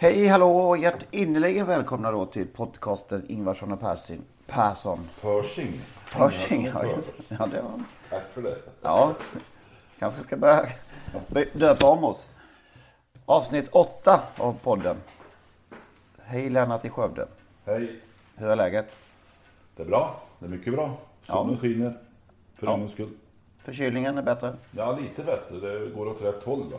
Hej, hallå och hjärtinnerligen välkomna då till podcasten Ingvarsson och Persson. Persson. Pershing. Pershing, ja, just, ja det var Tack för det. Ja, kanske ska börja döpa om oss. Avsnitt åtta av podden. Hej Lennart i Skövde. Hej. Hur är läget? Det är bra. Det är mycket bra. Solen Ja. skiner. För Ja. en skull. Förkylningen är bättre? Ja, lite bättre. Det går åt rätt håll. Va?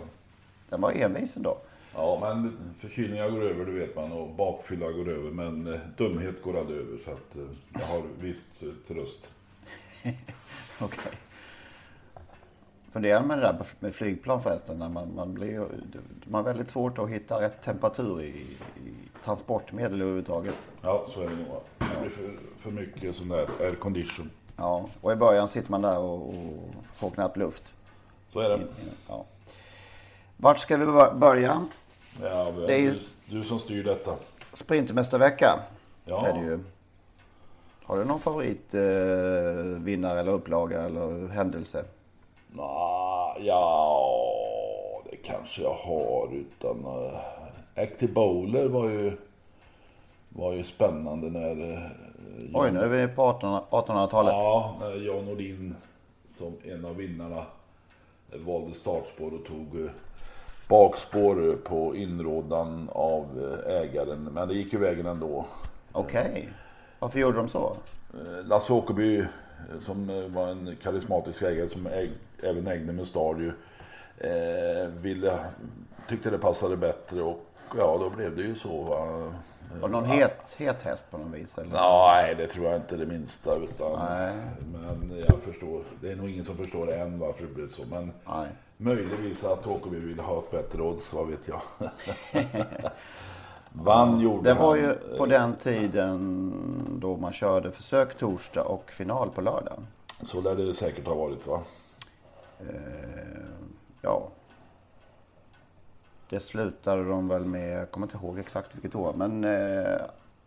Den var envis ändå. Ja, men förkylningar går över, det vet man. Och bakfylla går över. Men eh, dumhet går aldrig över. Så att eh, jag har visst eh, tröst. Okej. Fundera med det där med flygplan förresten. När man, man, blir, man har väldigt svårt att hitta rätt temperatur i, i transportmedel överhuvudtaget. Ja, så är det nog. Det blir för, för mycket sån där air condition. Ja, och i början sitter man där och, och får knappt luft. Så är det. Ja. Vart ska vi bör- börja? Ja, Det är ju- du, du som styr detta. Sprintmästarvecka Ja. är det ju. Har du någon favorit eh, eller upplaga eller händelse? Nå, ja, det kanske jag har. Utan uh, Active Bowler var ju, var ju spännande när... Uh, Oj, nu är vi på 1800 1800-talet. Ja, när Jan Nordin som en av vinnarna eh, valde startspår och tog eh, bakspår på inrådan av eh, ägaren. Men det gick ju vägen ändå. Okej. Varför gjorde de så? Eh, Lasse Åkerby eh, som var en karismatisk ägare som äg, även ägde med Stardew eh, ville, tyckte det passade bättre och ja då blev det ju så. Va? Var det någon het, het häst på något vis? Eller? Nej, det tror jag inte det minsta. Utan, Nej. Men jag förstår, det är nog ingen som förstår än varför det blev så. Men Nej. Möjligtvis att Åkerby ville ha ett bättre odds, vad vet jag. Vann gjorde Det var han. ju på den tiden då man körde försök torsdag och final på lördag. Så lär det säkert ha varit va? Eh, ja. Det slutade de väl med, jag kommer inte ihåg exakt vilket år, men eh,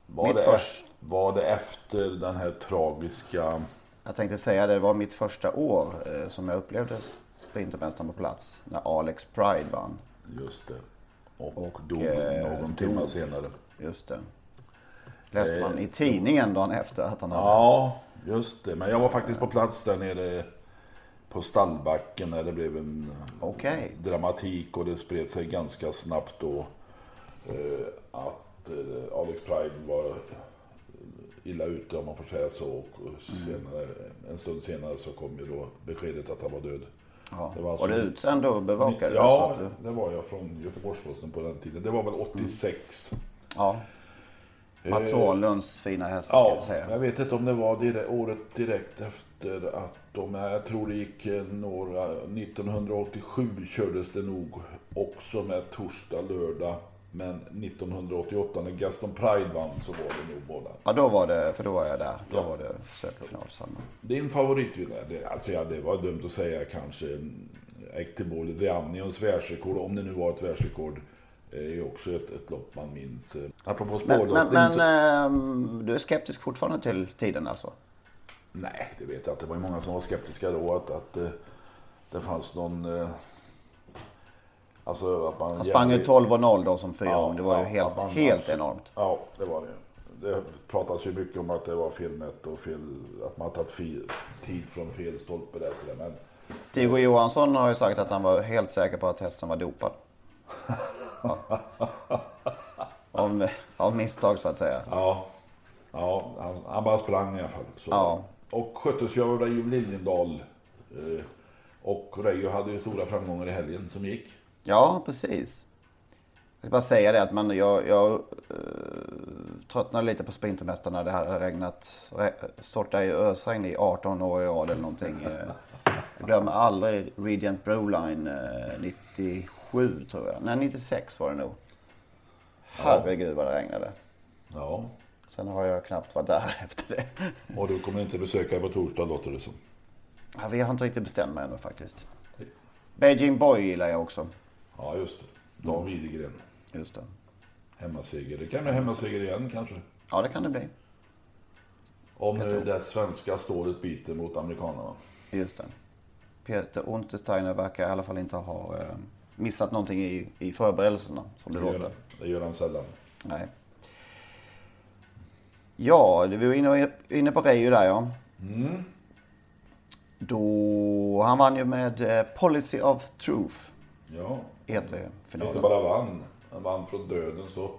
Var det, först, var det efter den här tragiska... jag tänkte säga det, det var mitt första år eh, som jag upplevde Sprintermästaren på plats. När Alex Pride vann. Just det. Och, Och, dog eh, någon timme senare. Just det. Läste man i tidningen dagen efter att han hade... Ja, just det. Men jag var faktiskt på plats där nere på stallbacken när det blev en Okej. dramatik och det spred sig ganska snabbt då eh, att eh, Alex Pride var illa ute om man får säga så. Och senare, en stund senare så kom ju då beskedet att han var död. Ja. Det var Var du alltså- utsänd och bevakade? Ja, Så att du, det var jag från Göteborgs-Posten på den tiden. Det var väl 86. ja. Mats Eh, Åhlunds fina häst ska Ja, jag säga. jag vet inte om det var dire- året direkt efter att de, jag tror det gick eh, några, 1987 kördes det nog också med torsdag, lördag. Men 1988 när Gaston Pride vann så var det nog båda. Ja, då var det, för då var jag där. Då Ja. var det försök och final samma. Din favoritvinnare, det, alltså ja, det var dumt att säga kanske Ektebol, The Anions världsrekord, om det nu var ett världsrekord, är ju också ett, ett lopp man minns. Eh, Apropå Men, spårlottning men, så... men ehm, du är skeptisk fortfarande till tiden alltså? Nej, det vet jag inte. Det var ju många som var skeptiska då att, att eh, det fanns någon... Alltså att man... Han sprang ju 12 och 0 då som fyraåring. det var ju ja, helt, att man- helt enormt. Ja, det var det. Det pratas ju mycket om att det var felmätt och fel, att man tagit fel, tid från fel stolpe där. Så. Men Stig och Johansson har ju sagt att han var helt säker på att hästen var dopad. Ja. Om, av misstag så att säga. ja, ja han, han bara sprang i alla fall. Så. Ja. Och sköttes ju av Rajiv Liljendahl. Eh, och Och Reijo hade ju stora framgångar i helgen som gick. Ja, precis. Jag ska bara säga det att man, jag, jag uh, tröttnade lite på Sprintermästarna. Det hade regnat, re, störtat i ösregn i 18 år i rad eller någonting. Jag glömmer aldrig Regent Broline uh, 97 tror jag. Nej, 96 var det nog. Herregud vad det regnade. Ja. Sen har jag knappt varit där efter det. Och du kommer inte besöka på torsdag låter det som. Ja, vi har inte riktigt bestämt mig ännu faktiskt. Beijing Boy gillar jag också. Ja, just det. Dan Widegren. Just det. Hemmaseger. Det kan bli hemmaseger igen kanske. Ja, det kan det bli. Om nu det svenska stålet biter mot amerikanerna. Just det. Peter Untersteiner verkar i alla fall inte ha eh, missat någonting i, i förberedelserna som det, Det gör, låter. det gör han sällan. Nej. Ja, vi var inne, inne på Reijo där ja. Mm. Då, han vann ju med eh, Policy of Truth Ja. i Inte E3-finalen. bara vann. Han vann från döden så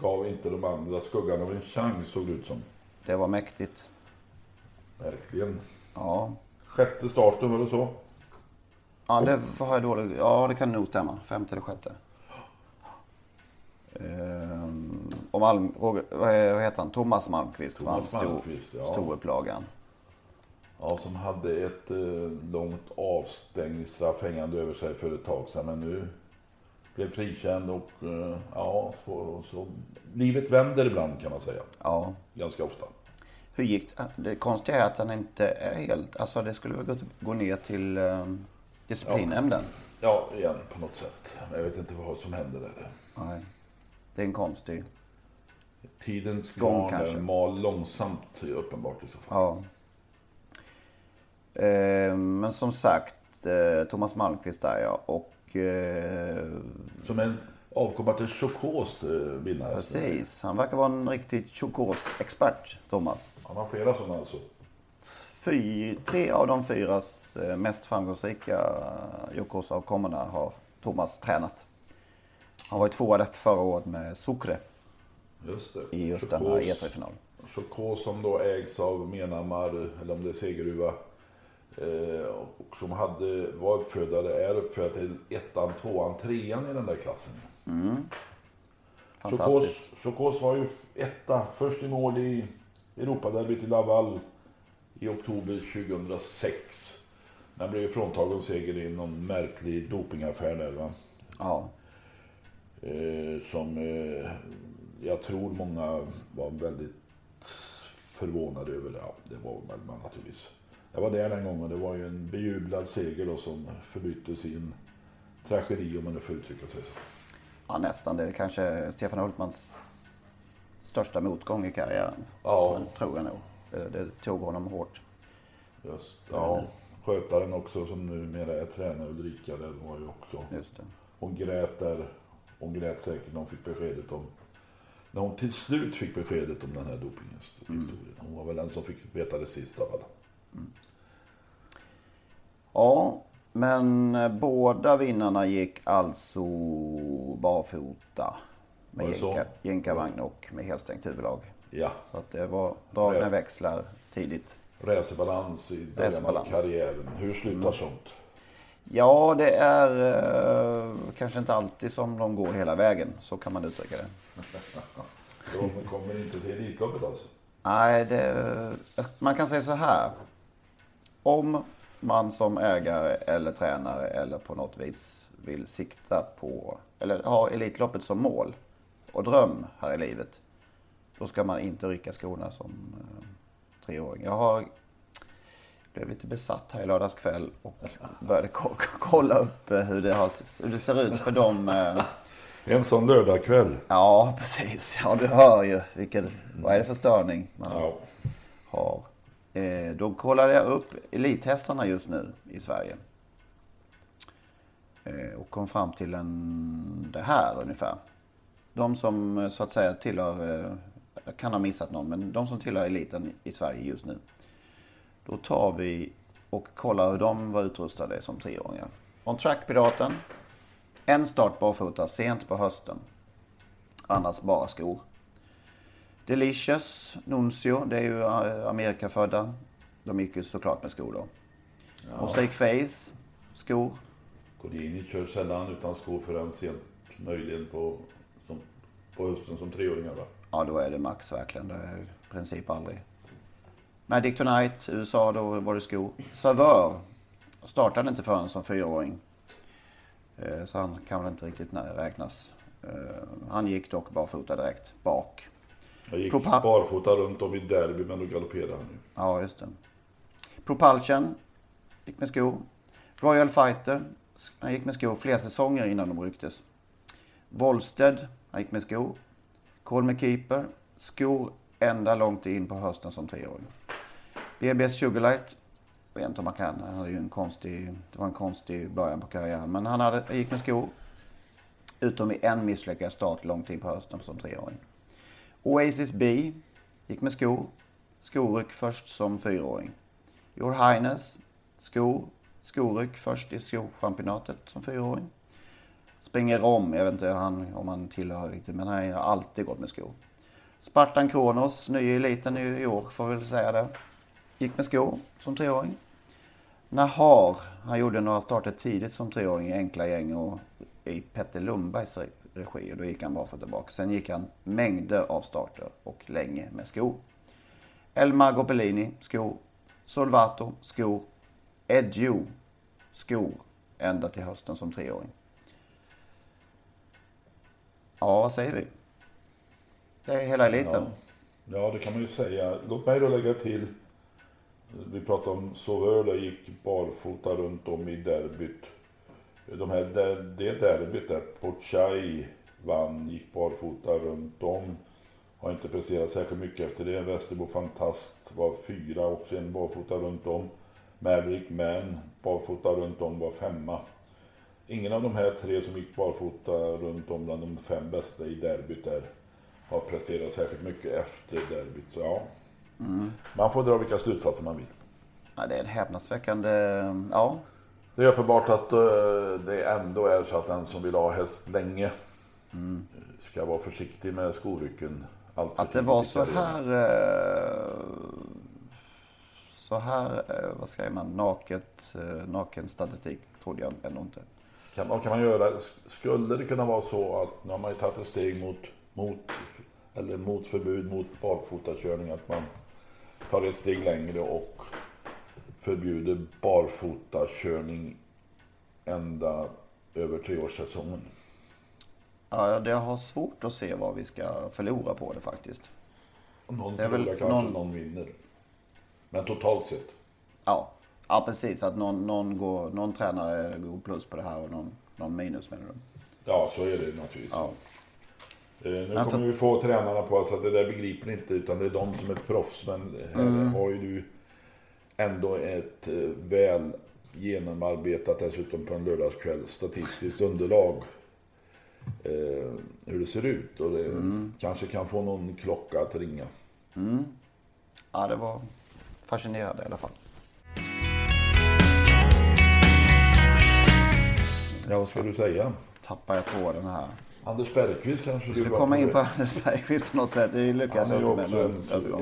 gav inte de andra skuggan av en chans såg det ut som. Det var mäktigt. Verkligen. Ja. Sjätte starten var det så. Ja, det var jag dålig. Ja, det kan nog stämma. Femte eller sjätte. Ehm, och Malm, Roger, vad heter han? Thomas Malmqvist Thomas vann stor, Malmqvist, ja. storupplagan. Ja, som hade ett eh, långt avstängningsstraff hängande över sig för ett tag sedan. Men nu blev frikänd och eh, ja, så, så livet vänder ibland kan man säga. Ja. Ganska ofta. Hur gick det? Konstiga är att han inte är helt... Alltså det skulle väl gå, gå ner till um, disciplinnämnden. Ja, igen på något sätt. Jag vet inte vad som händer där. Nej. Det är en konstig... Tidens Gång garn kanske. mal långsamt uppenbart i så fall. Ja. Eh, men som sagt, eh, Thomas Malmqvist där ja. Och eh, Som en avkomma till Chocos eh, vinnare. precis, han verkar vara en riktig chokosexpert, Thomas. Han har flera sådana alltså. Fy, tre av de fyra mest framgångsrika Yokosa-avkommorna har Thomas tränat. Han var ju tvåa där förra året med Sucre Just det. i just den här Chocos- E3-finalen. Chocos som då ägs av Menhammar, eller om det är Segeruva. Eh, och som hade, var uppfödare, är uppfödare till ettan, tvåan, trean i den där klassen. Chocos, Fantastiskt. Chocos var ju etta, först i mål i Europaderbyt i Laval i oktober 2006. Men blev fråntagen seger i någon märklig dopingaffär där va. Ja, Eh, som eh, jag tror många var väldigt förvånade över. Ja, det var man naturligtvis. Jag var där den gången. Det var ju en bejublad seger då som förbyttes i en tragedi om man nu får uttrycka sig så. ja nästan. Det är kanske Stefan Hultmans största motgång i karriären. Ja. Tror jag nog. Det, det tog honom hårt. Just, ja. Skötaren också som numera är tränare Ulrika, det var ju också. Just det. Hon grät där. Hon grät säkert när hon fick beskedet om när hon till slut fick beskedet om den här dopinghistorien. Hon var väl den som fick veta det sist av alla. Ja, men eh, båda vinnarna gick alltså barfota. Med jänkarvagn och med helstängt huvudlag. Ja, Så att det var dragna växlar tidigt. racerbalans i början av Racerbalans. karriären. Hur slutar sånt? Ja, det är eh, kanske inte alltid som de går hela vägen. Så kan man uttrycka det. De kommer inte till Elitloppet alltså? Nej, det, man kan säga så här. Om man som ägare eller tränare eller på något vis vill sikta på eller ha Elitloppet som mål och dröm här i livet. Då ska man inte rycka skorna som eh, treåring. Jag har blev lite besatt här i lördags kväll och började ko- kolla upp eh, hur det, har, hur det ser ut för dem. Eh, En sån lördagkväll. ja, precis. Ja, du hör ju vilken, vad är det för störning man Ja. har. Eh, då kollade jag upp elithästarna just nu i Sverige. Eh, och kom fram till en, det här ungefär. De som eh, så att säga tillhör, eh, jag kan ha missat någon, men de som tillhör eliten i Sverige just nu. Då tar vi och kollar hur de var utrustade som treåringar. On Track Piraten. En start barfota sent på hösten. Annars bara skor. Delicious, Nuncio, det är ju eh, Amerikafödda. De gick ju såklart med skor då. Mosaic Face, skor. Kodini kör sällan utan skor förrän sent, möjligen på, som, på hösten som treåringar va? Ja, då är det max verkligen. Det är i princip aldrig. Magic Tonight, USA, då var det skor. Savör startade inte förrän som fyraåring. Eh, Så han kan väl inte riktigt räknas. Eh, Han gick dock barfota direkt bak. Jag gick Propa- barfota runt om i derby men då galopperade han ju. Ja, just det. Propulsion gick med skor. Royal Fighter, han gick med skor flera säsonger innan de rycktes. Volsted, han gick med skor. Colme Keeper, skor ända långt in på hösten som treåring. BBS Sugarlight, jag vet inte om man kan, han hade ju en konstig, det var en konstig början på karriären. Men han hade, gick med skor. Utom i en misslyckad start långt in på hösten som treåring. Oasis B gick med skor. Skoryck först som fyraåring. Your Highness, skor. Skoryck först i skochampionatet som fyraåring. Springer om, jag vet inte han, om han tillhör riktigt, men han har alltid gått med skor. Spartan Kronos, ny i eliten i år får vi väl säga det. Gick med skor som treåring. Nahar, han gjorde några starter tidigt som treåring i enkla gäng och i Petter Lundbergs regi och då gick han bara för tillbaka. Sen gick han mängder av starter och länge med skor. Elmar Gopelini, skor. Solvato, skor. Edjo, skor. Ända till hösten som treåring. Ja, vad säger vi? Det är hela eliten. Ja. ja, det kan man ju säga. Låt mig då lägga till. Vi pratade om Sauveur, där gick barfota runt om i derbyt. De här, det, det derbyt där Porchai vann, gick barfota runt om. Har inte presterat särskilt mycket efter det. Västerbo Fantast var fyra och sen barfota runt om. Maverick Man, barfota runt om, var femma. Ingen av de här tre som gick barfota runt om bland de fem bästa i derbyt där har presterat särskilt mycket efter derbyt. Så ja, man får dra vilka slutsatser man vill. Ja, det är en häpnadsväckande... Ja, Det är uppenbart att eh, det ändå är så att den som vill ha häst länge ska vara försiktig med skorycken. Allt att det var i så här... eh, Så här, eh, vad säger man, naket, eh, naken statistik trodde jag ändå inte. Kan, vad kan man göra? Skulle det kunna vara så att nu har man ju tagit ett steg mot, mot, eller mot förbud mot barfotakörning, att man tar ett steg längre och förbjuder barfotakörning ända över treårssäsongen. Ja, det har svårt att se vad vi ska förlora på det faktiskt. Någon Det är väl förlorar kanske, någon- någon vinner. Men totalt sett. Ja, ja precis. Att någon, någon, går, någon tränare går plus på det här och någon, någon minus menar du? Ja, så är det naturligtvis. Ja. Eh, Nu Men kommer för- vi få tränarna på oss att det där begriper ni inte utan det är de som är proffs. Men här Mm. har ju du ändå ett eh, väl genomarbetat dessutom på en lördagskväll statistiskt underlag. Eh, hur det ser ut och det Mm. kanske kan få någon klocka att ringa. ja, det var fascinerande i alla fall. Ja, vad ska du säga? Tappar jag tråden här. Anders Bergqvist kanske vara komma in på Anders Bergqvist på något sätt? Det lyckas jag inte med. en, en,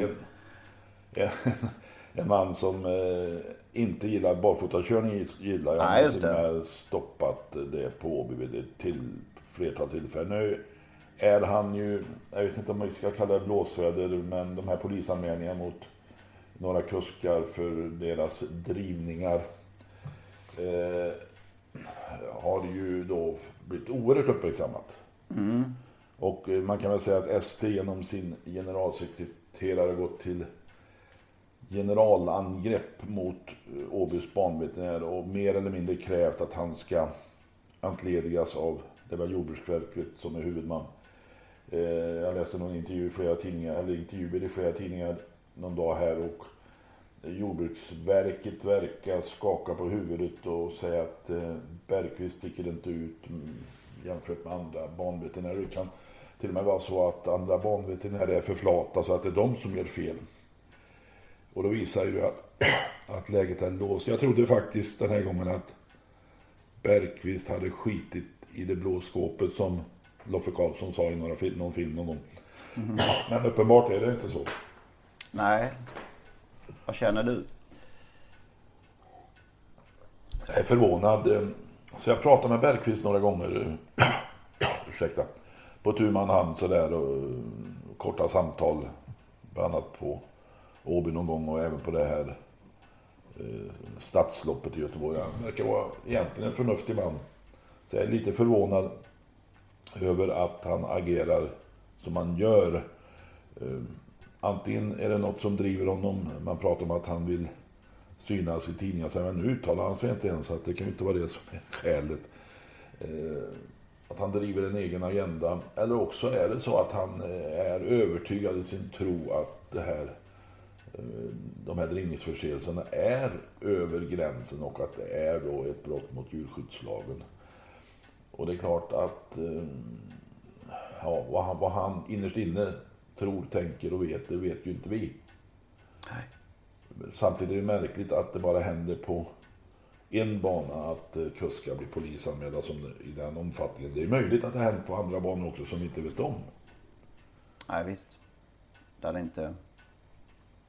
en, en man som eh, inte gillar barfotakörning. Gillar jag. Nej, just det. med stoppat det på Åby vid ett till flertal tillfällen. Nu är han ju, jag vet inte om man ska kalla det blåsväder, men de här polisanmälningarna mot några kuskar för deras drivningar eh, har ju då blivit oerhört uppmärksammat. Och eh, man kan väl säga att ST genom sin generalsekreterare gått till generalangrepp mot eh, Åbys banveterinär och mer eller mindre krävt att han ska entledigas av det var Jordbruksverket som är huvudman. Eh, jag läste någon intervju i flera tidningar, eller intervjuer i flera tidningar någon dag här och Jordbruksverket verkar skaka på huvudet och säga att eh, Bergqvist sticker inte ut mm, jämfört med andra banveterinärer. Det kan till och med vara så att andra banveterinärer är för flata så att det är de som gör fel. Och då visar ju att, att läget är låst. Jag trodde faktiskt den här gången att Bergqvist hade skitit i det blå skåpet som Loffe Karlsson sa i några fil- någon film någon gång. Men uppenbart är det inte så. Nej. Vad känner du? Jag är förvånad. Så jag pratade med Bergqvist några gånger. Ursäkta. På tu man hand sådär och korta samtal. Bland annat på Åby någon gång och även på det här eh, stadsloppet i Göteborg. Han verkar vara egentligen en förnuftig man. Så jag är lite förvånad över att han agerar som han gör. Eh, Antingen är det något som driver honom. Man pratar om att han vill synas i tidningar. Så men nu uttalar han sig inte ens. Så att det kan ju inte vara det som är skälet. Eh, Att han driver en egen agenda. Eller också är det så att han eh, är övertygad i sin tro att det här, de här drivningsförseelserna är över gränsen och att det är då ett brott mot djurskyddslagen. Och det är klart att eh, ja, vad, han, vad han innerst inne tror, tänker och vet, det vet ju inte vi. Nej. Samtidigt är det märkligt att det bara händer på en bana att eh, kuskar blir polisanmälda som i den omfattningen. Det är möjligt att det har hänt på andra banor också som vi inte vet om. Nej, visst. Där det inte,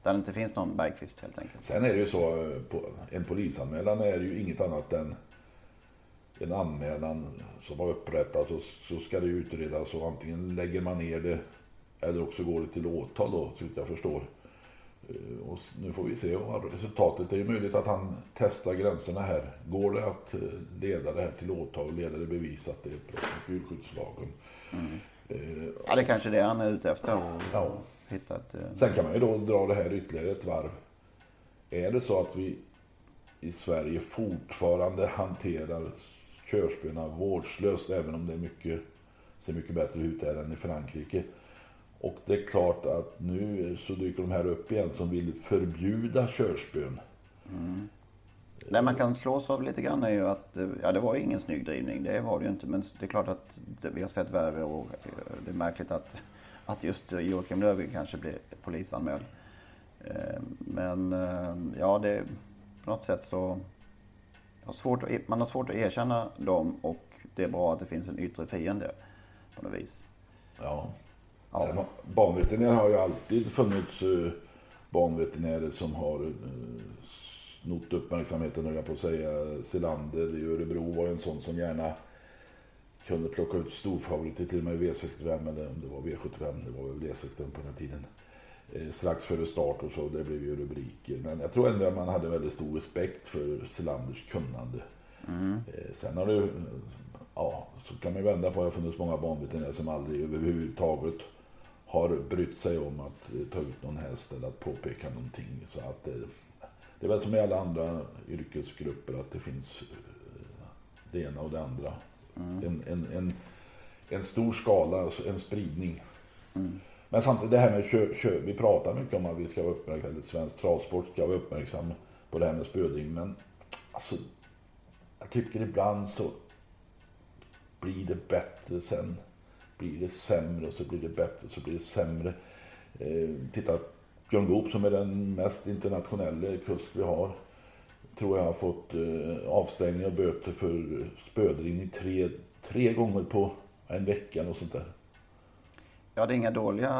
där det inte finns någon Bergqvist helt enkelt. Sen är det ju så, en polisanmälan är ju inget annat än en anmälan som har upprättats och så ska det utredas och antingen lägger man ner det eller också går det till åtal då, så vitt jag förstår. Eh, Och nu får vi se vad resultatet är. Det är möjligt att han testar gränserna här. Går det att eh, leda det här till åtal och leda det bevis att det är brott mot djurskyddslagen? Eh, Ja, det är kanske det han är ute efter. Ja. Hitta ett, eh, Sen kan man ju då dra det här ytterligare ett varv. Är det så att vi i Sverige fortfarande hanterar körspöna vårdslöst, även om det är mycket, ser mycket bättre ut här än i Frankrike. Och det är klart att nu så dyker de här upp igen som vill förbjuda körspön. Det man kan slås av lite grann är ju att eh, ja, det var ju ingen snygg drivning. Det var det ju inte. Men det är klart att vi har sett värre och eh, det är märkligt att, att just eh, Joakim Lövgren kanske blir polisanmäld. Eh, Men eh, ja, det på något sätt så har svårt att, e- man har svårt att erkänna dem och det är bra att det finns en yttre fiende på något vis. Ja. Ja. Banveterinärer har ju alltid funnits uh, banveterinärer som har snott uppmärksamheten, höll jag på att säga. Selander i Örebro var en sån som gärna kunde plocka ut storfavoriter till och med i V65 eller om det var V75, det var väl V65 på den tiden. Eh, strax före start och så, det blev ju rubriker. Men jag tror ändå att man hade väldigt stor respekt för Selanders kunnande. Eh, sen har ju, ja, så kan man ju vända på det. Det har funnits många banveterinärer som aldrig överhuvudtaget har brytt sig om att eh, ta ut någon häst eller att påpeka någonting. Så att eh, det är väl som i alla andra yrkesgrupper att det finns eh, det ena och det andra. En, en, en, en stor skala, en spridning. Men samtidigt det här med kö, kö, vi pratar mycket om att vi ska vara uppmärksamma, svensk travsport ska vara uppmärksam på det här med spödring. Men alltså, jag tycker ibland så blir det bättre sen blir det sämre och så blir det bättre så blir det sämre. Eh, titta, Björn Goop som är den mest internationella kusk vi har tror jag har fått eh, avstängning och böter för spödring tre, tre gånger på en vecka och sånt där. Ja, det är inga dåliga...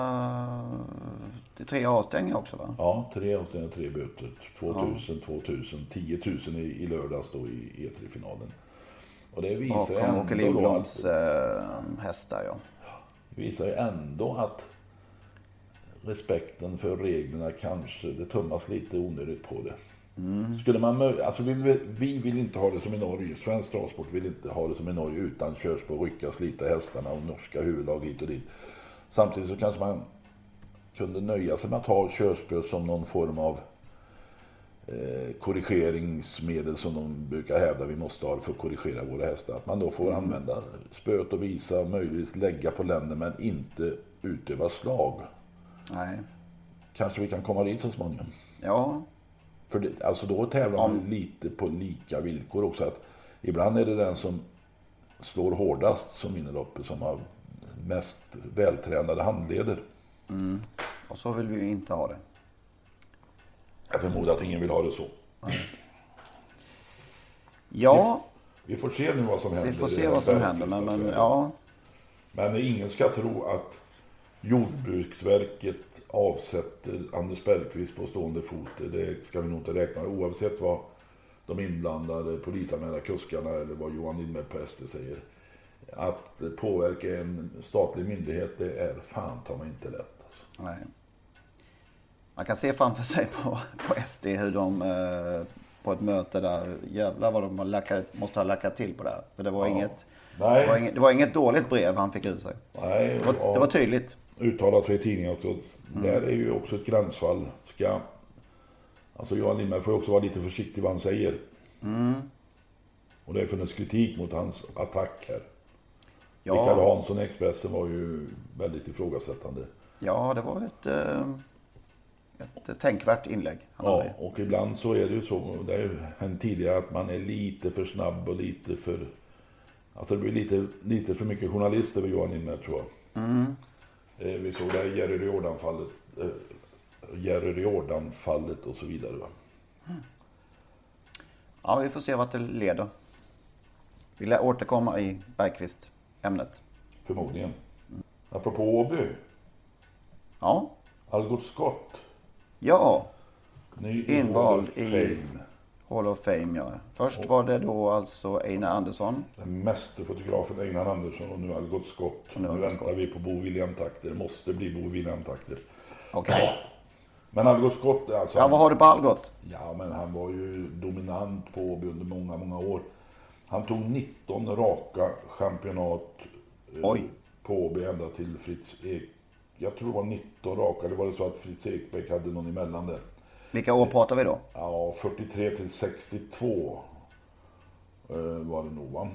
Det är tre avstängningar också va? Ja, tre avstängningar, tre böter. 2000, 2000, 10 000 i, i lördags då i E3-finalen. Och det visar ju Åke ändå då Lindblads att, eh, hästar ja. visar ju ändå att respekten för reglerna kanske, det tummas lite onödigt på det. Skulle man, alltså vi, vill- vi vill inte ha det som i Norge, svensk travsport vill inte ha det som i Norge utan körspår, rycka, slita hästarna och norska huvudlag hit och dit. Samtidigt så kanske man kunde nöja sig med att ha körspö som någon form av eh, korrigeringsmedel som de brukar hävda vi måste ha för att korrigera våra hästar. Att man då får använda spöet och visa, möjligtvis lägga på länder men inte utöva slag. Nej. Kanske vi kan komma dit så småningom. Ja, För det, alltså då tävlar man ju lite på lika villkor också. Att ibland är det den som slår hårdast som vinner loppet som har mest vältränade handleder. och så vill vi ju inte ha det. Jag förmodar att ingen vill ha det så. Ja, Vi får se nu vad som händer. vi får se vad som händer. Men, men ja, Men ingen ska tro att Jordbruksverket avsätter Anders Bergqvist på stående fot. Det ska vi nog inte räkna med. Oavsett vad de inblandade polisanmälda kuskarna eller vad Johan Lindberg på SD säger. Att påverka en statlig myndighet, det är fan ta mig inte lätt. Alltså. Nej. Man kan se framför sig på, på SD hur de eh, på ett möte där, jävlar vad de har lackat, måste ha lackat till på det här. För det var, Ja. inget, Nej. det var, inget, det var inget dåligt brev han fick ur sig. Nej, Det var, det var tydligt. uttalat sig i tidningen också. Där är ju också ett gränsfall. Ska, alltså Johan Lindberg får ju också vara lite försiktig vad han säger. Och det har funnits kritik mot hans attack här. Ja, Hansson i Expressen var ju väldigt ifrågasättande. ja, det var ett, eh, ett tänkvärt inlägg. Han Ja, hade. och ibland så är det ju så, det har ju hänt tidigare att man är lite för snabb och lite för... Alltså det blir lite, lite för mycket journalist över Johan Lindberg tror jag. Eh, vi såg det här Jerry Riordan-fallet. Eh, Jerry Riordan-fallet och så vidare. Va? Ja, vi får se vart det leder. Vi lär återkomma i Bergqvist-ämnet. Förmodligen. Apropå Åby. Ja, Algot Scott. ja, Ny Invald i- Fame. Hall of Fame ja. Först var det då alltså Einar Andersson. Den mästerfotografen Einar Andersson och nu Algot Scott. Och nu nu väntar Scott. vi på Bo William-takter. Måste bli Bo William-takter. Okej. Men Algot Scott, alltså. Ja, vad har du på Algot? Ja, men han var ju dominant på Åby under många, många år. Han tog 19 raka championat eh, Oj. på Åby ända till Fritz Ek. Jag tror det var 19 raka, eller var det så att Fritz Ekbäck hade någon emellan där? Vilka år pratar vi då? Ja, 43 till 62 eh, var det nog va?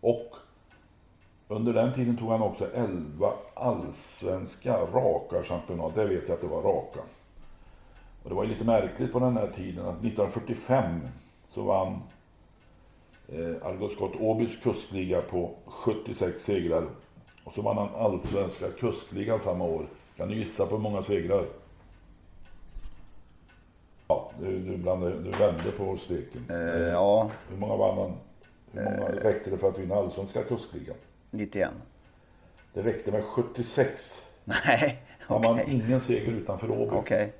Och under den tiden tog han också 11 allsvenska raka championat. Det vet jag att det var raka. Och det var ju lite märkligt på den här tiden att 1945 så vann eh, Algot Scott Åbys kustliga på 76 segrar. Och så vann han allsvenska kustligan samma år. Kan du gissa på hur många segrar? Du, du, blandade, du vände på steken. Eh, ja, Hur många vann han? Hur många räckte det för att vinna allsvenska kustligan? 91. Det räckte med 76. Nej, okej. vann ingen seger utanför Åby. Okej.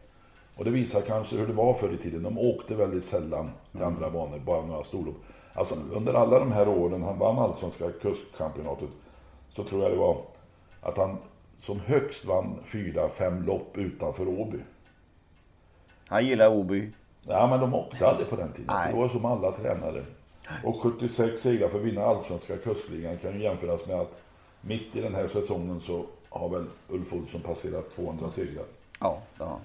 Och det visar kanske hur det var förr i tiden. De åkte väldigt sällan till andra banor, bara några storlopp. Alltså under alla de här åren han vann allsvenska kustchampionatet så tror jag det var att han som högst vann fyra, fem lopp utanför Åby. Han gillar Åby. Ja, men de åkte aldrig på den tiden. Det var som alla tränare. Och 76 segrar för att vinna allsvenska kustligan kan ju jämföras med att mitt i den här säsongen så har väl Ulf Olsson passerat 200 segrar. Ja, det har han.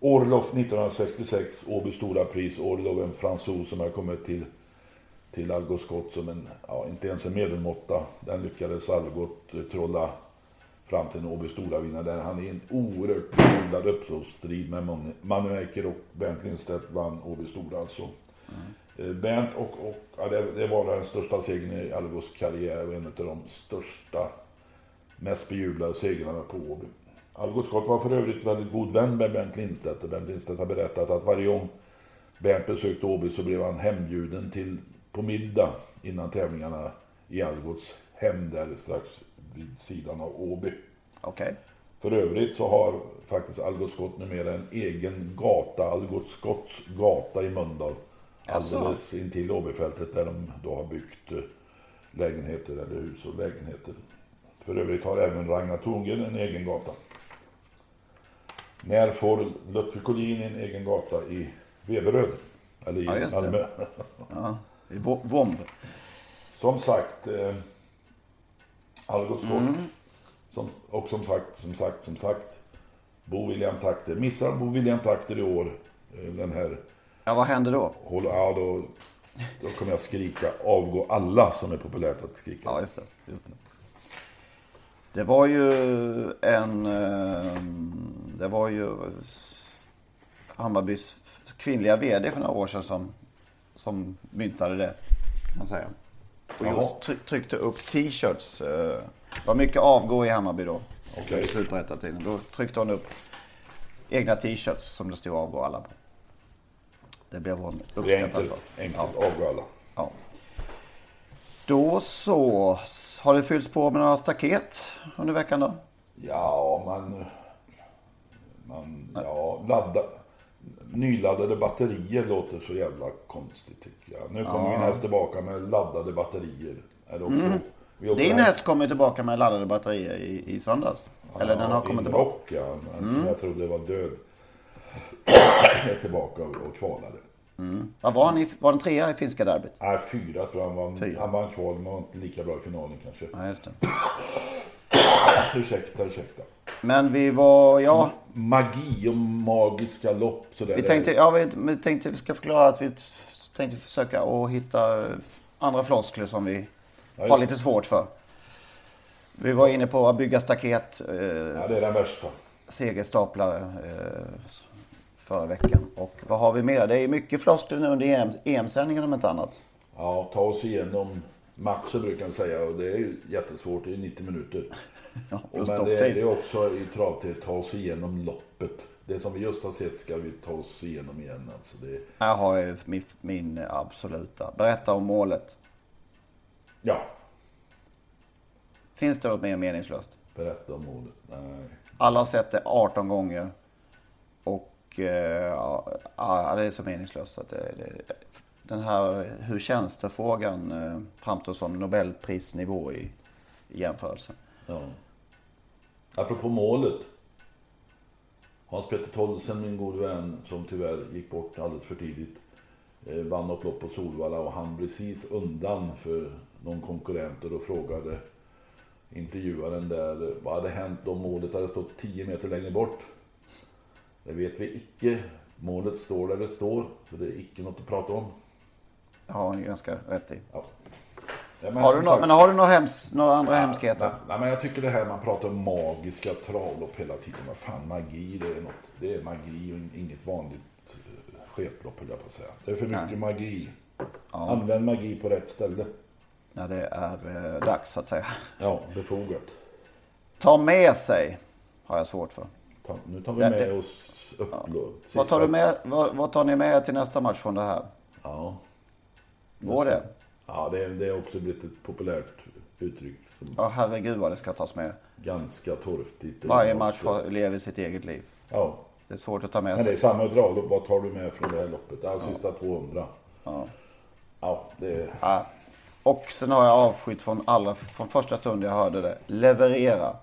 Orlov 1966, Åby stora pris. Orlov en fransos som har kommit till, till Algot Scott som en, ja inte ens en medelmåtta. Den lyckades Algot eh, trolla fram till en Åby stora vinnare där han i en oerhört bejublad upploppsstrid med Manne Manu och Bernt Lindstedt vann Åby stora alltså. Mm. Bernt och, och ja, det, det var den största segern i Algots karriär och en av de största mest bejublade segrarna på Åby. Algot Scott var för övrigt väldigt god vän med Bernt Lindstedt och Bernt Lindstedt har berättat att varje gång Bernt besökte Åby så blev han hembjuden till på middag innan tävlingarna i Algots hem där strax vid sidan av Åby. Okej. För övrigt så har faktiskt Algot Scott numera en egen gata, Algot Scotts gata i Mölndal. Alldeles intill Åbyfältet där de då har byggt eh, lägenheter eller hus och lägenheter. För övrigt har även Ragnar Thorngren en egen gata. När får Lutfi Collin en egen gata i Veberöd? Eller i Ja. Malmö? Ja. I Vo- Vomb. Som sagt, eh, Algot Scott. Mm. Som, och som sagt, som sagt, som sagt. Bo William Takter. Missar Bo William Takter i år eh, den här Ja, vad händer då? håll, ja, då, då kommer jag skrika avgå alla som är populärt att skrika. Ja, just det. Just det. Det var ju en... eh, Det var ju Hammarbys kvinnliga vd för några år sedan som, som myntade det. Kan man säga. Och just tryck, tryckte upp t-shirts. eh, Det var mycket avgå i Hammarby då. Okej. I Superettan-tiden. Då tryckte hon upp egna t-shirts som det stod avgå alla på. Det blev hon uppskattad för. enkelt Ja. avgå alla. Ja. Då så. Har det fyllts på med några staket under veckan då? Ja, man... man ja, ladda. Nyladdade batterier låter så jävla konstigt tycker jag. Nu kommer min häst tillbaka med laddade batterier. Är det också, åker Din häst kommer tillbaka med laddade batterier i, i söndags. Eller den har kommit tillbaka. Rock, ja. En som jag trodde var död. är tillbaka och kvalade. Vad var han i, var den trea i finska derbyt? Nej, fyra tror jag han vann. Fyra. Han vann kval, men var inte lika bra i finalen kanske. Ja, just det. Ursäkta, ursäkta. Men vi var, ja, Magi och magiska lopp sådär. vi tänkte, ja, vi, vi tänkte vi ska förklara att vi tänkte försöka att hitta eh, andra floskler som vi Ja, har lite svårt för. Vi var inne på att bygga staket, eh, Ja, det är den värsta. segerstaplare eh, förra veckan. Och vad har vi mer? Det är mycket floskler nu under EM, EM-sändningen om inte annat. Ja, ta oss igenom matchen brukar man säga och det är jättesvårt. Det är 90 minuter. Ja, Och men det, är- det är också i travtid, ta oss igenom loppet. Det som vi just har sett ska vi ta oss igenom igen. Alltså det, Jag har ju min, min absoluta. Berätta om målet. ja, Finns det något mer meningslöst? berätta om målet. Nej. Alla har sett det 18 gånger. Och eh, ja, det är så meningslöst att det, det, den här hur känns det frågan eh, framstår som Nobelprisnivå i, i jämförelse. Ja. Apropå målet. Hans-Petter Tollesen, min gode vän, som tyvärr gick bort alldeles för tidigt. eh, Vann något lopp på Solvalla och han precis undan för någon konkurrent och då frågade intervjuaren där vad hade hänt om målet hade stått 10 meter längre bort. Det vet vi icke. Målet står där det står, så det är icke något att prata om. Har han ganska rätt i. Ja. Ja, men Har du, sagt- men har du några, hems, några andra Nej, hemskheter? Nej, men jag tycker det här man pratar om magiska travlopp hela tiden. Vad fan magi, det är, något, det är magi och inget vanligt eh, sketlopp höll jag på att säga. Det är för mycket Nej. magi. Använd magi på rätt ställe. När det är eh, dags så att säga. Ja, befogat. Ta med sig har jag svårt för. Ta, nu tar vi Ja, med det- oss upplåt. Vad tar, du med, vad, vad tar ni med er till nästa match från det här? Ja, Går det? ja det, är, det är också blivit ett populärt uttryck. Ja, herregud vad det ska tas med. ganska torftigt. Varje match lever sitt eget liv. Ja, Det är svårt att ta med men det är sig. samma travlopp. Vad tar du med från det här loppet? Ja, sista 200. Ja. Ja, det är... Ja. Och sen har jag avskytt från, allra, från första stund jag hörde det. Leverera.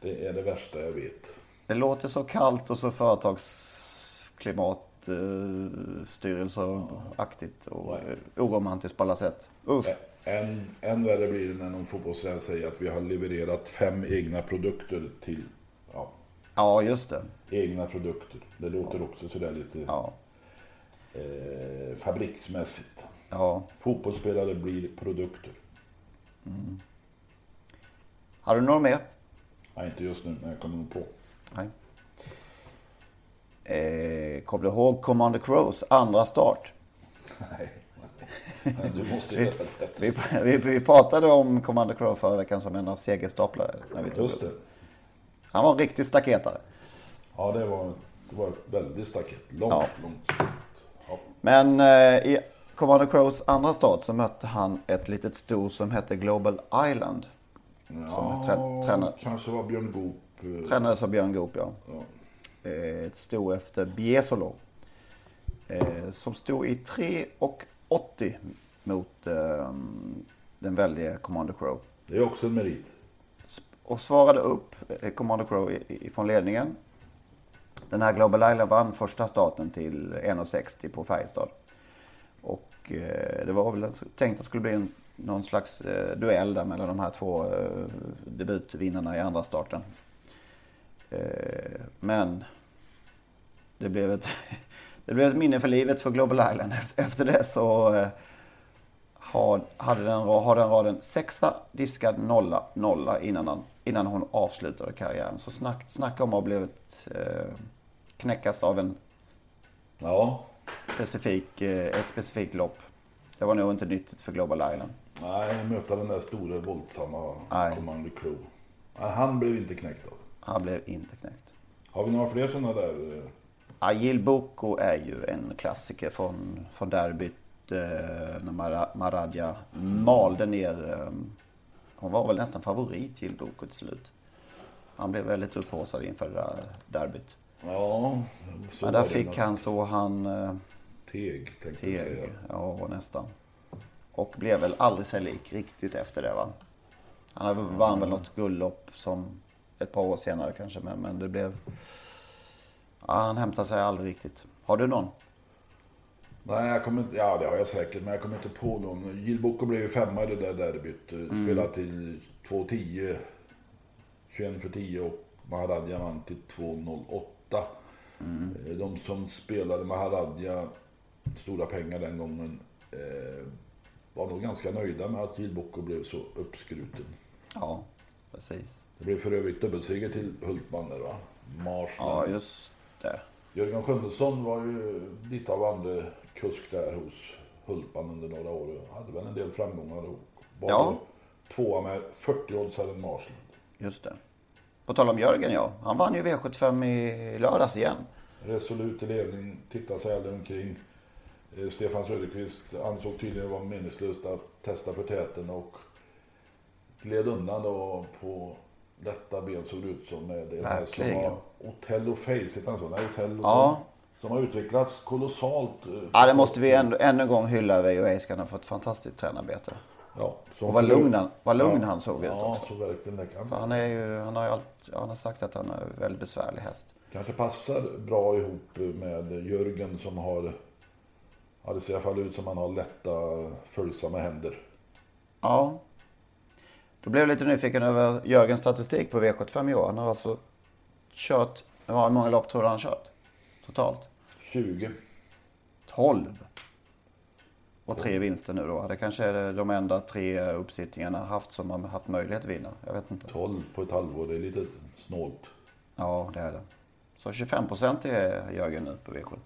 Det är det värsta jag vet. Det låter så kallt och så företagsklimat eh, styrelseaktigt och eh, oromantiskt på alla sätt. Usch. Än, än värre blir det när någon fotbollsvän säger att vi har levererat fem egna produkter till ja, Ja, just det. egna produkter. Det låter också sådär lite Ja. eh, fabriksmässigt. ja. Fotbollsspelare blir produkter. Har du några mer? Nej, inte just nu, men jag kommer nog på. Nej. Eh, kommer du ihåg Commander Crows andra start? Nej, men du måste det. Vi, vi, vi pratade om Commander Crow förra veckan som en av segerstaplare. När vi tog Just det. Han var en riktig staketare. Ja, det var, det var väldigt staket. Långt, Ja. långt. Ja. Men eh, i Commander Crows andra start så mötte han ett litet sto som hette Global Island. Ja, trä- tränar- kanske var Björn Goop. eh, Tränades av Björn Goop, ja. Ja. Eh, ett sto efter Biesolo. Eh, som stod i 3,80 mot eh, den väldige Commander Crow. Det är också en merit. och svarade upp eh, Commander Crow från ledningen. Den här Global Island vann första starten till 1,60 på Färjestad. Och det var väl tänkt att det skulle bli en, någon slags duell där mellan de här två debutvinnarna i andra starten. Men det blev, ett, det blev ett minne för livet för Global Island. Efter det så eh, har, hade den, har den raden sexa, diskad, nolla, nolla innan, han, innan hon avslutade karriären. Så snack, snacka om att ha blivit eh, knäckas av en Ja, specifik, eh, ett specifikt lopp. Det var nog inte nyttigt för Global Island. nej, möta den där stora våldsamma Nej. Commander Crew. Han blev inte knäckt av. Han blev inte knäckt. Har vi några fler sådana där? Agil Boko är ju en klassiker från, från derbyt eh, när Mara- Maradja malde ner. Eh, hon var väl nästan favorit Gil Boko till slut. Han blev väldigt upphaussad inför det där derbyt. Ja, så Men där fick han så han eh, Teg, tänkte jag teg. säga. Ja, nästan. Och blev väl aldrig sig lik riktigt efter det va? Han vann väl något guldlopp som ett par år senare kanske. Men, men det blev... Ja, han hämtade sig aldrig riktigt. Har du någon? Nej, jag kommer inte, ja det har jag säkert, men jag kommer inte på någon. Jill Boko blev ju femma i det där derbyt. Mm. Spelade till 2.10, 21 för 10 och Maharadja vann till 2.08. Eh, De som spelade Maharadja, stora pengar den gången, eh, var nog ganska nöjda med att Jill Boko blev så uppskruten. Ja, precis. Det blev för övrigt dubbelseger till Hultman där va? Marsland. Ja, just det. Jörgen Sjunnesson var ju lite av andre kusk där hos Hultman under några år. Hade väl en del framgångar och var Ja. tvåa med 40 oddsaren Marsland. Just det. På tal om Jörgen ja. Han vann ju V75 i lördags igen. Resolut i ledning, tittade sig aldrig omkring. Eh, Stefan Söderqvist ansåg tydligen det var meningslöst att testa för täten och gled undan då på lätta ben såg det ut som med det här som var Otello Face, heter han så? Nej, Otello. Ja. Som har utvecklats kolossalt. eh, Ja, det måste vi ändå, ännu en gång hylla Veijo Heiskanen för ett fantastiskt tränarbete. Ja, Och vad lugn han- vad lugn ja, han såg ut Ja, också. så verkligen det kan. För han är ju, han har ju allt, han har sagt att han är en väldigt besvärlig häst. Kanske passar bra ihop med Jörgen som har, ja det ser i alla fall ut som han har lätta följsamma händer. Ja. Då blev jag lite nyfiken över Jörgens statistik på V75 i år. Han har alltså kört, hur många lopp tror du han kört? Totalt? 20. 12. Och tre vinster nu då. Det kanske är de enda tre uppsittningarna haft som har haft möjlighet att vinna. Jag vet inte. 12 på ett halvår, det är lite snålt. Ja, det är det. Så 25 procent är Jörgen nu på V7.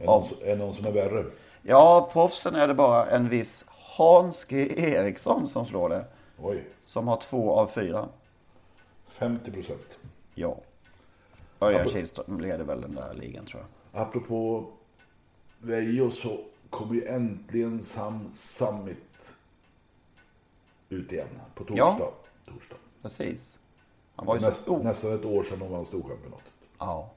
Är det någon, är någon som är värre? Ja, proffsen är det bara en viss Hans G Eriksson som slår det. Oj, Som har två av fyra. 50 procent. Ja. Örjan Ja, Kihlström leder väl den där ligan tror jag. Apropå Veijo så kommer ju äntligen Sam Summit ut igen på torsdag. Ja. torsdag. Precis. Han var ju Näst, så... Nästan ett år sedan hon vann Storchampionatet. Ja.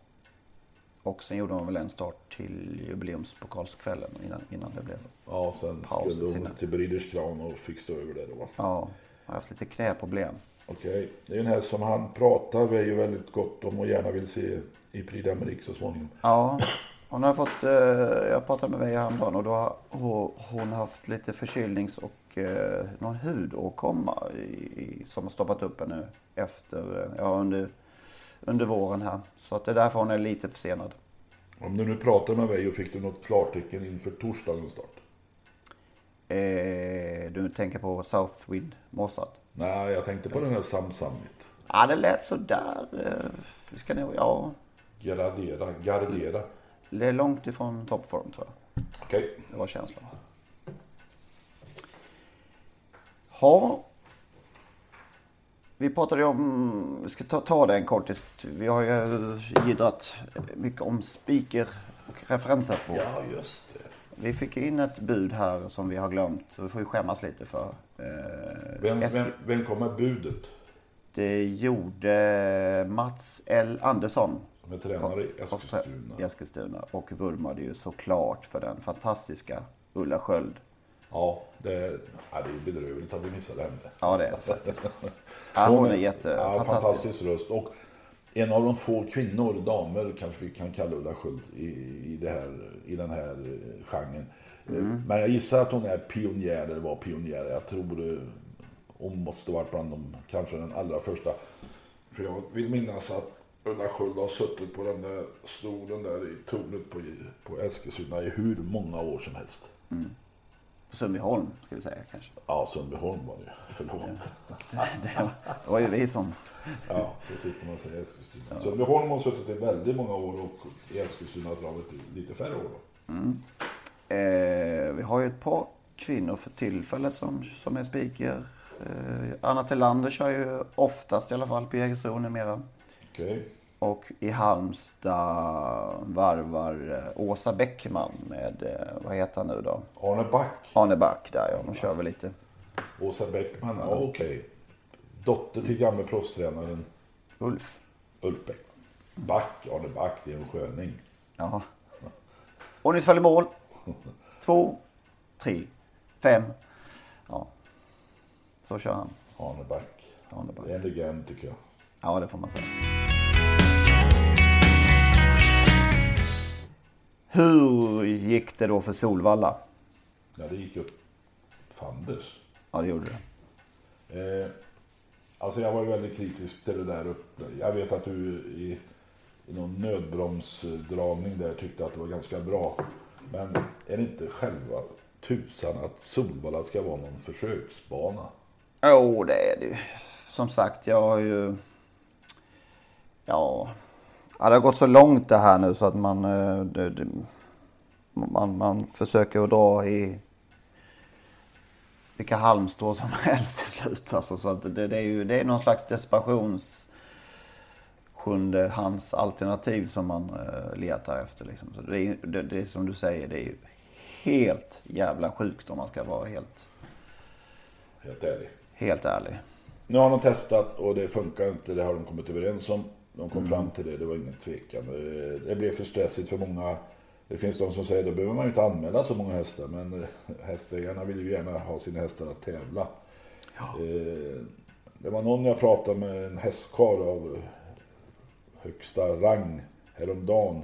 Och sen gjorde de väl en start till jubileumspokalskvällen innan, innan det blev. Ja, sen Paus skulle sina- hon till Breeders Crown och fick stå över det då. Ja, har haft lite knäproblem. Okej, det är en häst som han pratar Veijo väldigt gott om och gärna vill se i Prix d'Amérique så småningom. Ja, hon har fått, eh, jag pratade med Veja häromdagen och då har hon- haft lite förkylnings och eh, någon hudåkomma i, i, som har stoppat upp henne efter, eh, ja under, under våren här. Så att det är därför hon är lite försenad. Om du nu pratar med Veijo, fick du något klartecken inför torsdagens start? Eh, du tänker på Southwind Mossad? Nej, jag tänkte på den här Sam Summit. Ja, det lät sådär. Eh, vi ska nog, ja, Gradera, gardera. det är långt ifrån toppform tror jag. Okej, Det var känslan. Ja. Vi pratade ju om, vi ska ta, ta det en kortis. Vi har ju jiddrat mycket om speaker och referenter på. ja just det. Vi fick in ett bud här som vi har glömt. Så vi får ju skämmas lite för. Eh, Vem, vem, vem kom med budet? Det gjorde Mats L Andersson. Som är tränare i Eskilstuna. Eskilstuna. Och vurmade ju såklart för den fantastiska Ulla Sköld. Ja, det är, ja, det är bedrövligt att vi missade henne. Ja, det är det faktiskt. Ja, hon är jätte, ja, fantastisk röst. Och en av de få kvinnor, damer kanske vi kan kalla Ulla Sköld i, i, det här, i den här eh, genren. Eh, Mm. Men jag gissar att hon är pionjär, eller var pionjär. Jag tror eh, hon måste varit bland de, kanske den allra första. För jag vill minnas att Ulla Sköld har suttit på den där stolen där i tornet på, på Eskilstuna i hur många år som helst. Sundbyholm ska vi säga kanske. Ja, Sundbyholm var det Förlåt. Det var, det var ju vi som... Ja, så sitter man och säger Eskilstuna. Sundbyholm har suttit i väldigt många år och Eskilstuna-travet lite färre år. Då. Eh, vi har ju ett par kvinnor för tillfället som, som är speaker. Eh, Anna Tillander kör ju oftast i alla fall på Jägersro numera. Okej. Och i Halmstad varvar eh, Åsa Bäckman med, eh, vad heter han nu då? Arne Back, Arne Back där ja, de kör väl lite. Åsa Bäckman, ja, okej. Dotter till gamle proffstränaren Ulf. Ulf Bäck. Back, Arne Back, det är en sköning. Ja. Ordningsfall i mål. Två, tre, fem. Ja. Så kör han. Arne Back. Arne Back. Det är en legend tycker jag. Ja, det får man säga. Hur gick det då för Solvalla? Ja, det gick upp fanders. Ja, det gjorde det. Eh, alltså jag var ju väldigt kritisk till det där uppe. Jag vet att du i, i någon nödbromsdragning där tyckte att det var ganska bra. Men är det inte själva tusan att Solvalla ska vara någon försöksbana? Jo, det är det ju. Som sagt, jag har ju... Ja, ja, det har gått så långt det här nu så att man... Eh, det, det, man, man försöker att dra i vilka halmstrå som helst till slut. Alltså, så att det, det är ju det är någon slags desperations sjunde hands alternativ som man uh, letar efter. Liksom. Så det, är, det, det är som du säger, det är ju helt jävla sjukt om man ska vara helt, Helt ärligt. helt ärlig. Nu har de testat och det funkar inte. Det har de kommit överens om. De kom fram till det. Det var ingen tvekan. Eh, Det blev för stressigt för många. Det finns de som säger att då behöver man ju inte anmäla så många hästar. Men eh, hästägarna vill ju gärna ha sina hästar att tävla. Eh, Det var någon jag pratade med, en hästkarl av högsta rang häromdagen.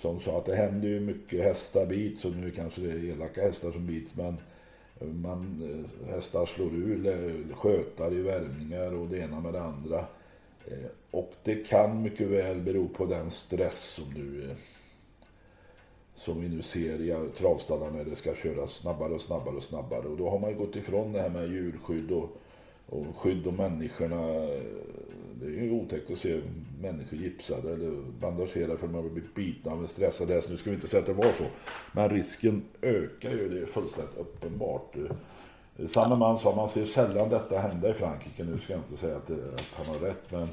Som sa att det händer ju mycket hästar bits och nu kanske det är elaka hästar som bits. Men man, eh, hästar slår ur skötar i värmningar och det ena med det andra. Och det kan mycket väl bero på den stress som eh, som vi nu ser i travstallarna när det ska köras snabbare och snabbare och snabbare. Och då har man ju gått ifrån det här med djurskydd och, och skydd om människorna. Det är ju otäckt att se människor gipsade eller bandagerade för att de har blivit bitna av en stressad häst. Nu ska vi inte säga att det var så. Men risken ökar ju, det är fullständigt uppenbart. Eh, samme Samma man sa, man ser sällan detta hända i Frankrike. Nu ska jag inte säga att, det, att han har rätt, men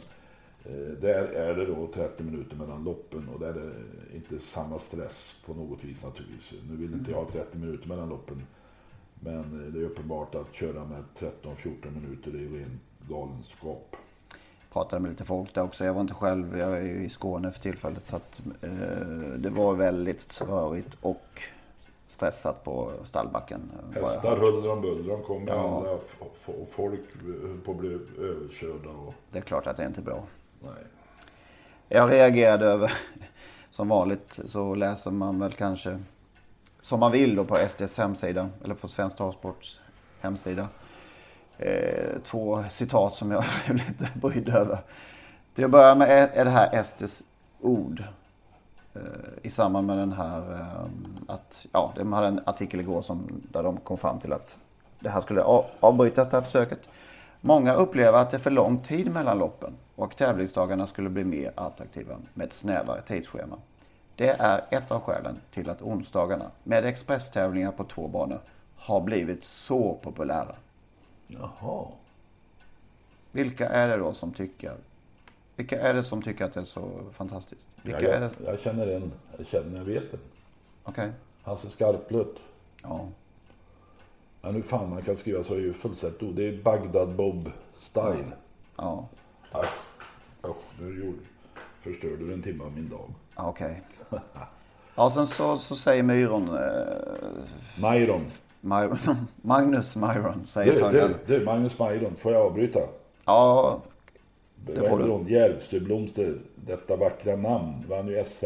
där är det då 30 minuter mellan loppen och där är det inte samma stress på något vis naturligtvis. Nu vill inte jag ha 30 minuter mellan loppen. Men eh, det är uppenbart att köra med 13-14 minuter det är ju ren galenskap. Pratade med lite folk där också. Jag var inte själv, jag är i Skåne för tillfället. Så att, eh, det var väldigt rörigt och stressat på stallbacken. eh, jag. Hästar huller om buller, de kom med Ja. alla folk höll på att bli överkörda och Det är klart att det är inte bra nej. Jag reagerade över, som vanligt så läser man väl kanske som man vill då på SDs hemsida eller på Svensk Travsports hemsida. Eh, två citat som jag blev lite brydd över. Till att börja med är, det här SDs ord. Eh, I samband med den här eh, att, ja, de hade en artikel igår som, där de kom fram till att det här skulle avbrytas det här försöket. Många upplever att det är för lång tid mellan loppen och tävlingsdagarna skulle bli mer attraktiva med ett snävare tidsschema. Det är ett av skälen till att onsdagarna med expresstävlingar på två banor har blivit så populära. Jaha. Vilka är det då som tycker? Vilka är det som tycker att det är så fantastiskt? Vilka Ja, är jag, det? jag känner en, jag känner, jag vet en. Okej. Hasse Skarplött. Ja. Ja, nu fan man kan skriva så är ju fullständigt o- Det är Bagdad Bob style. Ja. Ja. Usch, nu gjorde, förstörde du en timme av min dag. Okej. Ja, sen så, så säger Myron, eh, Myron. My, Magnus Myron säger Du, följande. du, du, Magnus Myron. Får jag avbryta? Ja, Vad får du. Järvsöblomster. Detta vackra namn. Vann ju SM.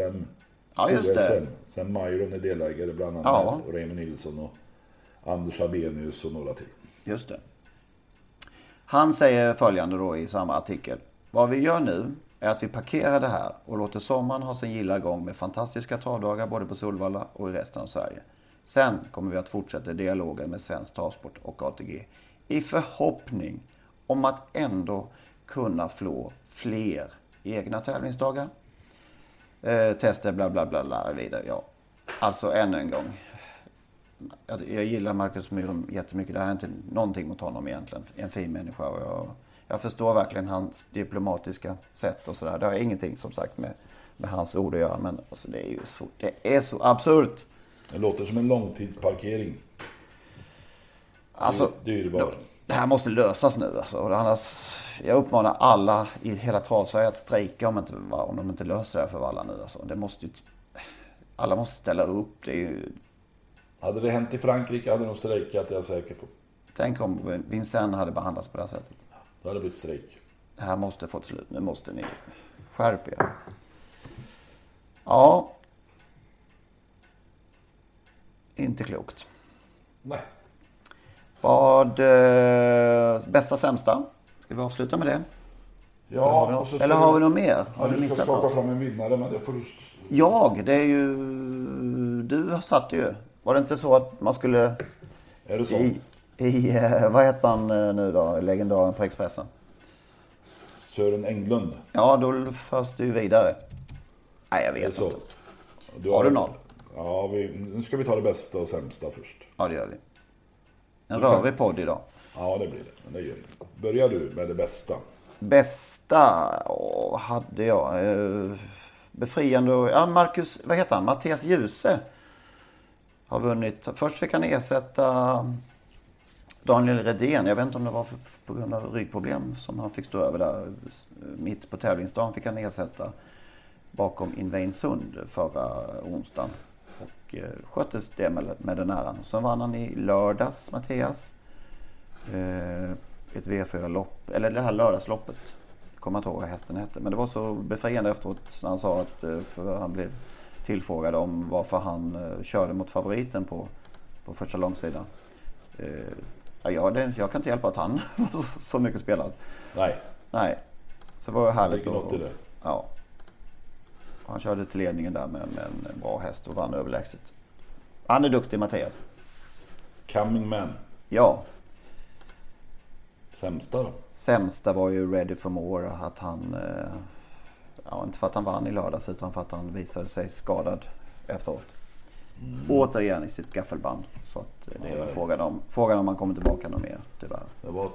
Ja, just det. SM. Sen Myron är delägare bland annat. Ja. Och Raymond Nilsson och Anders Abenius och några till. just det. Han säger följande då i samma artikel. Vad vi gör nu är att vi parkerar det här och låter sommaren ha sin gilla gång med fantastiska travdagar både på Solvalla och i resten av Sverige. Sen kommer vi att fortsätta dialogen med Svensk Travsport och ATG i förhoppning om att ändå kunna få fler egna tävlingsdagar. Eh, tester bla bla bla bla vidare. Ja. Alltså ännu en gång. Jag, gillar Marcus Myhren jättemycket. Det här är inte någonting mot honom egentligen. En fin människa. Och jag, jag förstår verkligen hans diplomatiska sätt och sådär. Det har ingenting som sagt med, med hans ord att göra. Men alltså, det är ju så, det är så absurt. Det låter som en Alltså, Dyrbar. det här måste lösas nu alltså. Och annars, jag uppmanar alla i hela Travsverige att strejka om, inte, om de inte löser det här för Valla nu. Alltså. Det måste ju, alla måste ställa upp. Det är ju, Hade det hänt i Frankrike hade de strejkat, det är jag säker på. tänk om Vincennes hade behandlats på det här sättet. Då hade det blivit strejk. Det här måste få ett slut. Nu måste ni skärpa er. Ja. Inte klokt. Nej. Vad... Eh, bästa sämsta? Ska vi avsluta med det? Ja, har vi något- ska eller har vi något mer? Ja, Har du ska missat något? fram en vinnare, men det får du... Jag, det är ju... Du satt ju. Var det inte så att man skulle Är det så? i... i eh, vad heter han eh, nu då? Legendaren på Expressen. Sören Englund. Ja, då förs ju vidare. Nej, jag vet inte. Du Har du någon? Ja, vi, nu ska vi ta det bästa och sämsta först. Ja, det gör vi. En rörig podd idag. Ja, det blir det. Men det gör. Börjar du med det bästa. Bästa åh, hade jag? Eh, Befriande och... Ja, Marcus... Vad heter han? Mattias Djuse. Har vunnit. Först fick han ersätta Daniel Redén. Jag vet inte om det var för, på grund av ryggproblem som han fick stå över där. Mitt på tävlingsdagen fick han ersätta bakom Invain Sund förra onsdagen. Och eh, sköttes det med, med den äran. Sen vann han i lördags, Mattias. Eh, ett V4-lopp, eller det här lördagsloppet. Kommer inte ihåg vad hästen hette. Men det var så befriande efteråt när han sa att, eh, för han blev tillfrågad om varför han eh, körde mot favoriten på, på första långsidan. Eh, ja, jag, det, jag kan inte hjälpa att han var så- mycket spelad. Nej, Nej, så det var härligt. ligger något i det. Ja. Han körde till ledningen där med, med en bra häst och vann överlägset. Han är duktig Mattias. Coming Man. Ja, Sämsta då? sämsta var ju Ready for More. Att han, eh, ja inte för att han vann i lördags utan för att han visade sig skadad efteråt. Återigen i sitt gaffelband. Så att eh, det är frågan om, frågan om han kommer tillbaka något mer tyvärr. Det var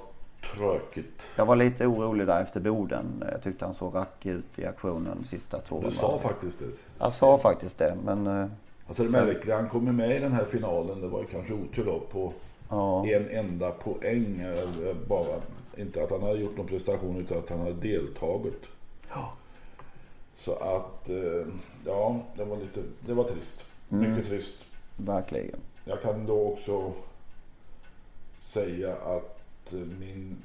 tråkigt. Jag var lite orolig där efter Boden. Jag tyckte han såg rackig ut i aktionen de sista två Du sa faktiskt det. Jag sa faktiskt det men eh, Alltså det märkliga, han kom ju med i den här finalen. Det var kanske otur då på ja. en enda poäng. eh, Bara, inte att han hade gjort någon prestation utan att han hade deltagit. Ja. Så att, eh, ja, det var lite, det var trist. Mycket trist. Verkligen. Jag kan då också säga att eh, min...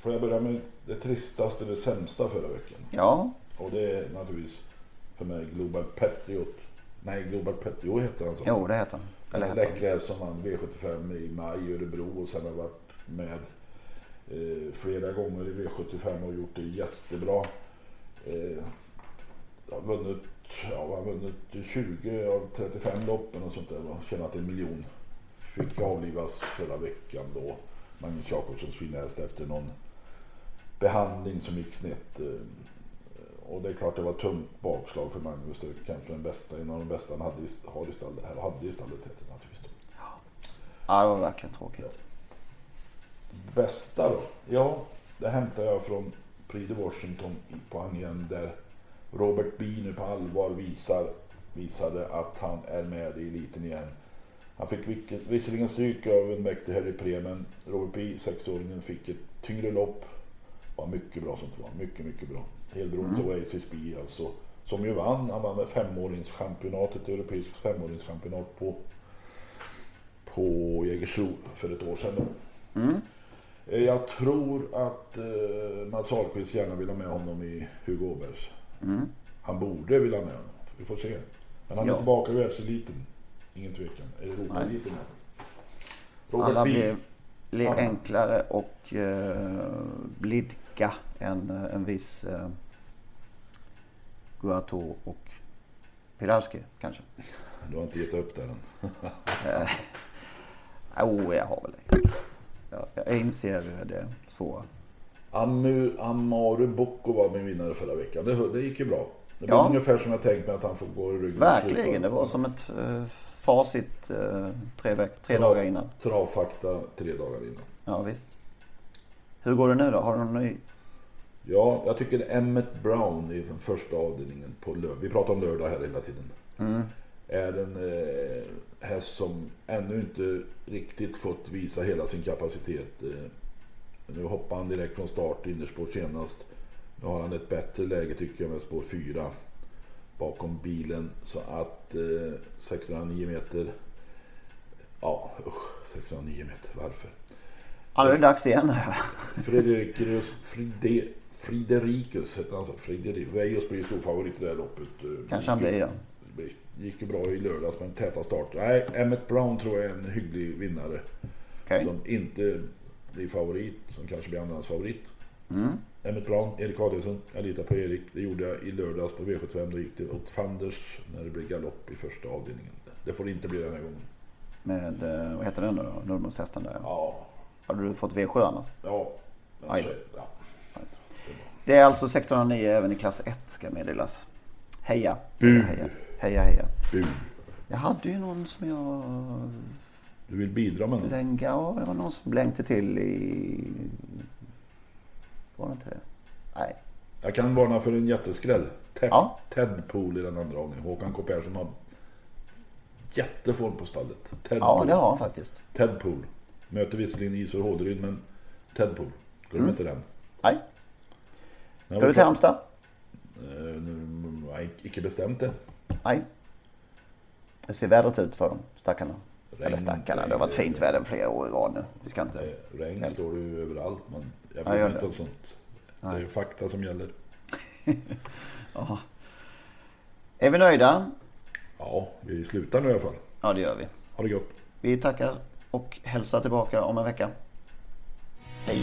Får jag börja med det tristaste, det sämsta förra veckan? Ja, Och det är naturligtvis för mig Global Patriot. Nej, Global Patriot heter han så. jo det heter han. Eller läckare som vann V75 i maj i Örebro och sen har varit med eh, flera gånger i V75 och gjort det jättebra. Eh, har vunnit, ja, har vunnit 20 av 35 loppen och sånt där och tjänat en miljon. Fick avlivas förra veckan då. Magnus Jakobssons fina häst efter någon behandling som gick snett. Eh, och det är klart det var ett tungt bakslag för Magnus. Det är kanske den bästa, en av de bästa han hade i, har i stallet, eller hade i stallet heter det naturligtvis. Ja, det var verkligen tråkigt. Bästa då? Ja, det hämtar jag från Prix de Washington på Angern där Robert B nu på allvar visar, visade att han är med i eliten igen. Han fick visserligen stryk av en mäktig Harry Pre, men Robert B, sexåringen, fick ett tyngre lopp. Var mycket bra som det var. Mycket, mycket bra. Helberoende mm. Oasis B alltså. Som ju vann. Han vann med femåringschampionatet, europeiskt femåringschampionat på, på Jägersro för ett år sedan. Då. Eh, Jag tror att eh, Mats Ahlqvist gärna vill ha med honom i Hugo Åbergs. Han borde vilja med honom. Vi får se. Men han är Ja. tillbaka i världseliten. Ingen tvekan. Europaeliten. Alla B. blev, blev Ja. enklare och eh, blidka än eh, en viss eh, Guato och Pilarski kanske. Du har inte gett upp där än. Jo, jag har väl det. Jag, jag inser det så. Amu, Amaru Bocco var min vinnare förra veckan. Det, det gick ju bra. Det blev Ja. ungefär som jag tänkt mig att han får gå i ryggen. Verkligen, det var som ett eh, facit eh, tre, veck- tre dagar innan. Travfakta tre dagar innan. Ja, visst. Hur går det nu då? Har du någon ny? Ja, jag tycker Emmet Brown i den första avdelningen på lördag. Vi pratar om lördag här hela tiden. Är en eh, häst som ännu inte riktigt fått visa hela sin kapacitet. Eh, Nu hoppar han direkt från start innerspår senast. Nu har han ett bättre läge tycker jag med spår 4 bakom bilen. Så att eh, 609 meter. Ja usch, 609 meter. Varför? Ja, nu är det dags igen. Frederikus, Fride, Friderikus heter han så. Friderik. Vejos blir stor favorit i det här loppet. Eh, Kanske han blir ja. Gick ju bra i lördags med en täta start. Nej, Emmet Brown tror jag är en hygglig vinnare. Okej. Som inte blir favorit, som kanske blir andrahands favorit. Mm. Emmet Brown, Erik Adielsson. Jag litar på Erik. Det gjorde jag i lördags på V75. Då gick det åt fanders när det blev galopp i första avdelningen. Det får det inte bli den här gången. Med, eh, vad heter den då? Nordmorshästen där. Ja, Hade du fått V7 annars? ja. Aj. Alltså, ja. Det är alltså 1609 även i klass 1 ska meddelas. Heja. Bu. Heja, heja, heja. Bu. Jag hade ju någon som jag... Du vill bidra med något? Blänga, ja, det var någon som blänkte till i... Var det inte det? Nej. Jag kan varna för en jätteskräll. Ted, Ja. Ted Pool i den andra avdelningen. Håkan K Persson har jätteform på stallet. Ted Ja, Pool. det har han faktiskt. Ted Pool. Möter visserligen Isor Håderyd men Ted Pool. Glöm Mm. inte den. Nej. Ska du till Halmstad? Eh, Nej, icke bestämt det. Nej. Det ser vädret ut för dem, stackarna. Regn, Eller stackarna, det har regn, varit fint väder flera år i rad nu. Vi ska inte... Regn står det ju överallt men jag Ja, bryr mig inte om sånt. Det är ju fakta som gäller. Är vi nöjda? Ja, vi slutar nu i alla fall. Ja, det gör vi. Ha det gott. Vi tackar och hälsar tillbaka om en vecka. Hej.